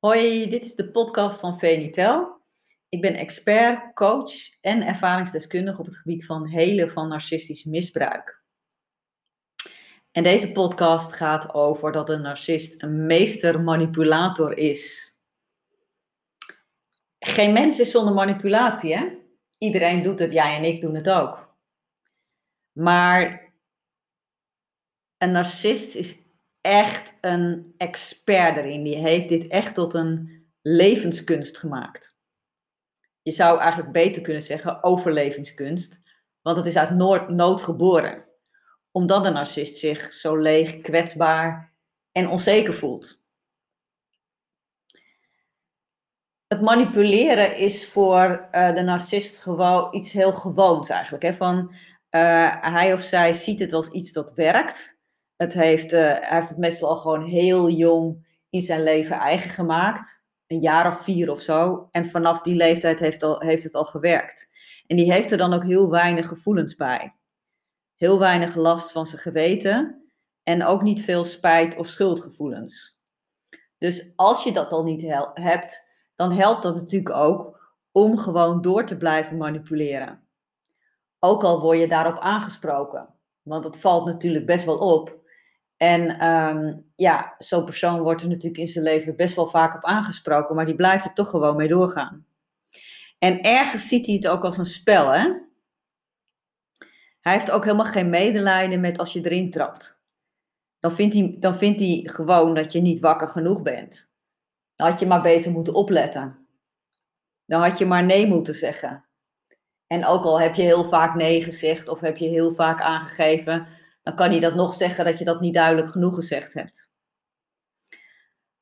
Hoi, dit is de podcast van Venitel. Ik ben expert, coach en ervaringsdeskundige op het gebied van helen van narcistisch misbruik. En deze podcast gaat over dat een narcist een meestermanipulator is. Geen mens is zonder manipulatie, hè? Iedereen doet het, jij en ik doen het ook. Maar een narcist is echt een expert erin. Die heeft dit echt tot een levenskunst gemaakt. Je zou eigenlijk beter kunnen zeggen overlevingskunst, want het is uit nood geboren. Omdat een narcist zich zo leeg, kwetsbaar en onzeker voelt. Het manipuleren is voor uh, de narcist gewoon iets heel gewoons eigenlijk. Hè? Van, uh, hij of zij ziet het als iets dat werkt. Het heeft, uh, hij heeft het meestal al gewoon heel jong in zijn leven eigen gemaakt. Een jaar of vier of zo. En vanaf die leeftijd heeft, al, heeft het al gewerkt. En die heeft er dan ook heel weinig gevoelens bij. Heel weinig last van zijn geweten. En ook niet veel spijt of schuldgevoelens. Dus als je dat al niet hebt, dan helpt dat natuurlijk ook om gewoon door te blijven manipuleren. Ook al word je daarop aangesproken. Want het valt natuurlijk best wel op en um, ja, zo'n persoon wordt er natuurlijk in zijn leven best wel vaak op aangesproken, maar die blijft er toch gewoon mee doorgaan. En ergens ziet hij het ook als een spel, hè? Hij heeft ook helemaal geen medelijden met als je erin trapt. Dan vindt, hij, dan vindt hij gewoon dat je niet wakker genoeg bent. Dan had je maar beter moeten opletten. Dan had je maar nee moeten zeggen. En ook al heb je heel vaak nee gezegd of heb je heel vaak aangegeven dan kan hij dat nog zeggen dat je dat niet duidelijk genoeg gezegd hebt.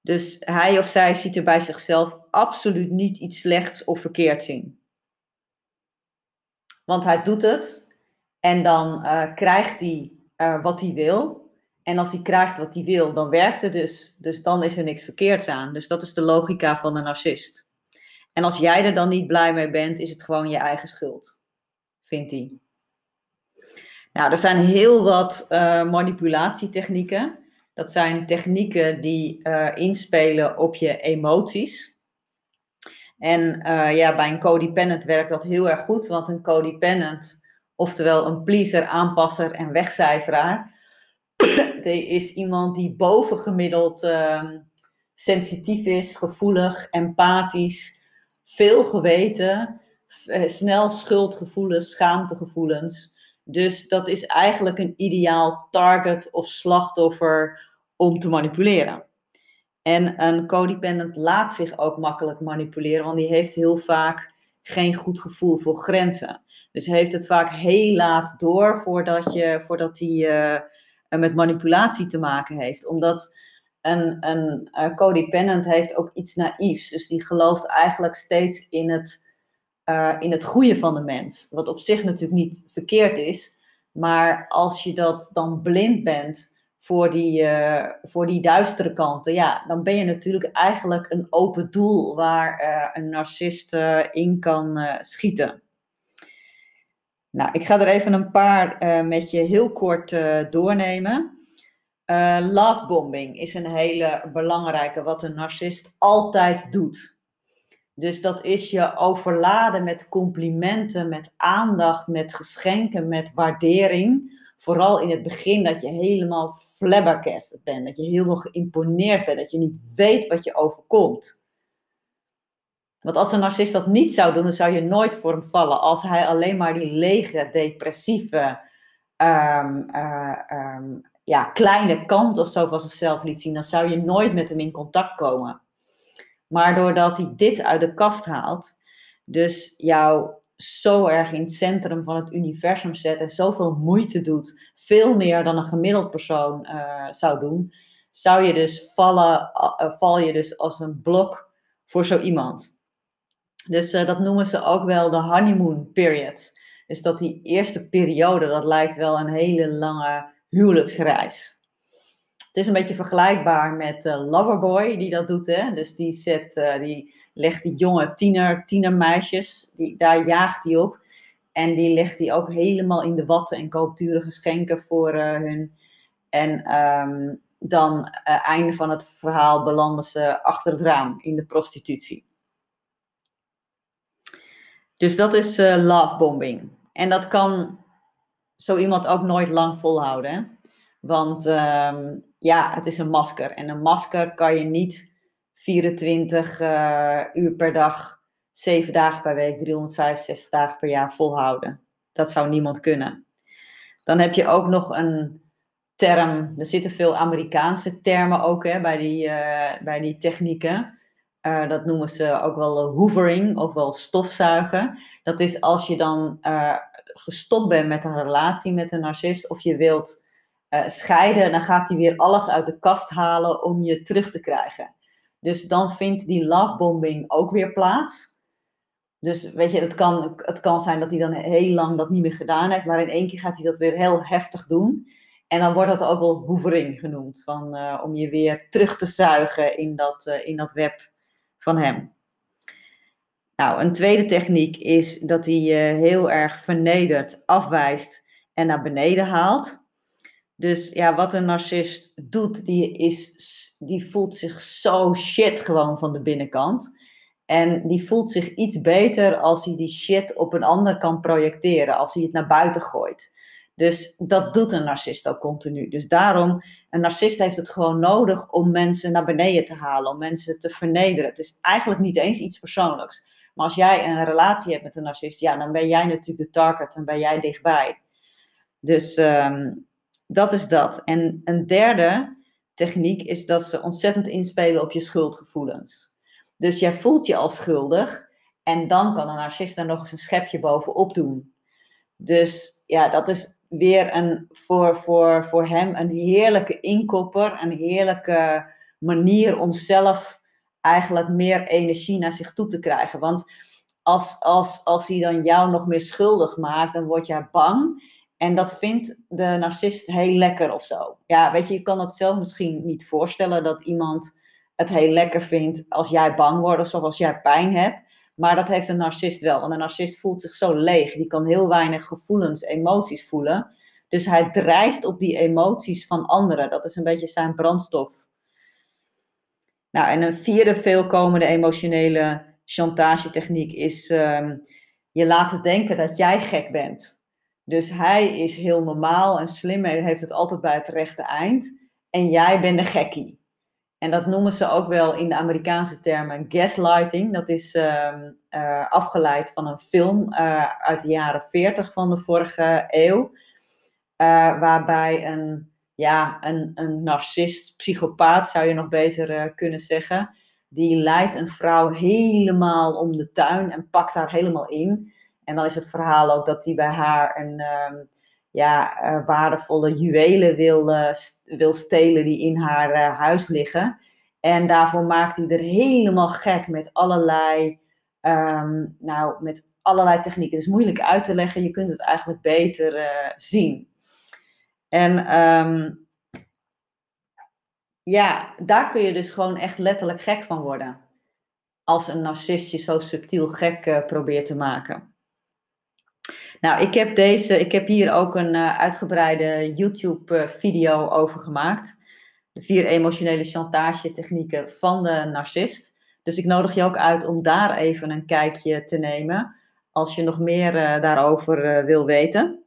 Dus hij of zij ziet er bij zichzelf absoluut niet iets slechts of verkeerds in. Want hij doet het en dan uh, krijgt hij uh, wat hij wil. En als hij krijgt wat hij wil, dan werkt het dus. Dus dan is er niks verkeerds aan. Dus dat is de logica van de narcist. En als jij er dan niet blij mee bent, is het gewoon je eigen schuld, vindt hij. Nou, er zijn heel wat uh, manipulatietechnieken. Dat zijn technieken die uh, inspelen op je emoties. En uh, ja, bij een codependent werkt dat heel erg goed, want een codependent, oftewel een pleaser, aanpasser en wegcijferaar, is iemand die bovengemiddeld ehm, sensitief is, gevoelig, empathisch, veel geweten, snel schuldgevoelens, schaamtegevoelens. Dus dat is eigenlijk een ideaal target of slachtoffer om te manipuleren. En een codependent laat zich ook makkelijk manipuleren, want die heeft heel vaak geen goed gevoel voor grenzen. Dus heeft het vaak heel laat door voordat, je, voordat hij uh, met manipulatie te maken heeft. Omdat een, een codependent heeft ook iets naïefs. Dus die gelooft eigenlijk steeds in het uh, in het goede van de mens. Wat op zich natuurlijk niet verkeerd is. Maar als je dat dan blind bent voor die, uh, voor die duistere kanten, ja, dan ben je natuurlijk eigenlijk een open doel waar uh, een narcist in kan schieten. Nou, ik ga er even een paar met je heel kort doornemen. lovebombing is een hele belangrijke, wat een narcist altijd doet. Dus dat is je overladen met complimenten, met aandacht, met geschenken, met waardering. Vooral in het begin dat je helemaal flabbergasted bent, dat je helemaal geïmponeerd bent, dat je niet weet wat je overkomt. Want als een narcist dat niet zou doen, dan zou je nooit voor hem vallen. Als hij alleen maar die lege, depressieve, um, um, ja, kleine kant of zo van zichzelf liet zien, dan zou je nooit met hem in contact komen. Maar doordat hij dit uit de kast haalt, dus jou zo erg in het centrum van het universum zet en zoveel moeite doet, veel meer dan een gemiddeld persoon uh, zou doen, zou je dus vallen, uh, val je dus als een blok voor zo iemand. Dus dat noemen ze ook wel de honeymoon period. Dus dat die eerste periode, dat lijkt wel een hele lange huwelijksreis. Is een beetje vergelijkbaar met uh, Loverboy die dat doet. Hè? Dus die, zet, uh, die legt die jonge tiener, tienermeisjes, die, daar jaagt hij op. En die legt hij ook helemaal in de watten en koopt dure geschenken voor uh, hun. En um, dan einde van het verhaal belanden ze achter het raam in de prostitutie. Dus dat is uh, love bombing. En dat kan zo iemand ook nooit lang volhouden. Hè? Want uh, ja, het is een masker. En een masker kan je niet 24 uh, uur per dag, 7 dagen per week, 365 dagen per jaar volhouden. Dat zou niemand kunnen. Dan heb je ook nog een term, er zitten veel Amerikaanse termen ook hè, bij, die, uh, bij die technieken. Uh, dat noemen ze ook wel hoovering of wel stofzuigen. Dat is als je dan gestopt bent met een relatie met een narcist of je wilt scheiden, dan gaat hij weer alles uit de kast halen om je terug te krijgen. Dus dan vindt die lovebombing ook weer plaats. Dus weet je, het kan, het kan zijn dat hij dan heel lang dat niet meer gedaan heeft, maar in één keer gaat hij dat weer heel heftig doen. En dan wordt dat ook wel hoevering genoemd, van, uh, om je weer terug te zuigen in dat, uh, in dat web van hem. Nou, een tweede techniek is dat hij je heel erg vernedert, afwijst en naar beneden haalt. Dus ja, wat een narcist doet, die, is, die voelt zich zo shit gewoon van de binnenkant. En die voelt zich iets beter als hij die shit op een ander kan projecteren, als hij het naar buiten gooit. Dus dat doet een narcist ook continu. Dus daarom, een narcist heeft het gewoon nodig om mensen naar beneden te halen, om mensen te vernederen. Het is eigenlijk niet eens iets persoonlijks. Maar als jij een relatie hebt met een narcist, ja, dan ben jij natuurlijk de target en ben jij dichtbij. Dus um, dat is dat. En een derde techniek is dat ze ontzettend inspelen op je schuldgevoelens. Dus jij voelt je al schuldig en dan kan een narcist daar nog eens een schepje bovenop doen. Dus ja, dat is weer een, voor, voor, voor hem een heerlijke inkopper, een heerlijke manier om zelf eigenlijk meer energie naar zich toe te krijgen. Want als, als, als hij dan jou nog meer schuldig maakt, dan word jij bang. En dat vindt de narcist heel lekker of zo. Ja, weet je, je kan het zelf misschien niet voorstellen dat iemand het heel lekker vindt als jij bang wordt of als jij pijn hebt. Maar dat heeft een narcist wel. Want een narcist voelt zich zo leeg. Die kan heel weinig gevoelens, emoties voelen. Dus hij drijft op die emoties van anderen. Dat is een beetje zijn brandstof. Nou, en een vierde veelkomende emotionele chantagetechniek is um, je laten denken dat jij gek bent. Dus hij is heel normaal en slim en heeft het altijd bij het rechte eind. En jij bent de gekkie. En dat noemen ze ook wel in de Amerikaanse termen gaslighting. Dat is uh, uh, afgeleid van een film uh, uit de jaren 40 van de vorige eeuw. Eh, waarbij een, ja, een, een narcist, psychopaat zou je nog beter kunnen zeggen. Die leidt een vrouw helemaal om de tuin en pakt haar helemaal in. En dan is het verhaal ook dat hij bij haar een ehm, ja, uh, waardevolle juwelen wil, uh, wil stelen die in haar uh, huis liggen. En daarvoor maakt hij er helemaal gek met allerlei, um, nou, met allerlei technieken. Het is moeilijk uit te leggen, je kunt het eigenlijk beter zien. En um, ja, daar kun je dus gewoon echt letterlijk gek van worden. Als een narcist je zo subtiel gek probeert te maken. Nou, ik heb, deze, ik heb hier ook een uh, uitgebreide YouTube-video uh, over gemaakt. De vier emotionele chantage technieken van de narcist. Dus ik nodig je ook uit om daar even een kijkje te nemen. Als je nog meer uh, daarover wil weten.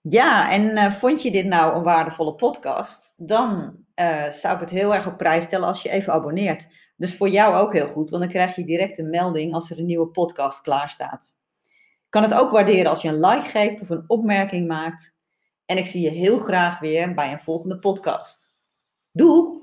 Ja, en vond je dit nou een waardevolle podcast? Dan zou ik het heel erg op prijs stellen als je even abonneert. Dus voor jou ook heel goed, want dan krijg je direct een melding als er een nieuwe podcast klaar staat kan het ook waarderen als je een like geeft of een opmerking maakt. En ik zie je heel graag weer bij een volgende podcast. Doei!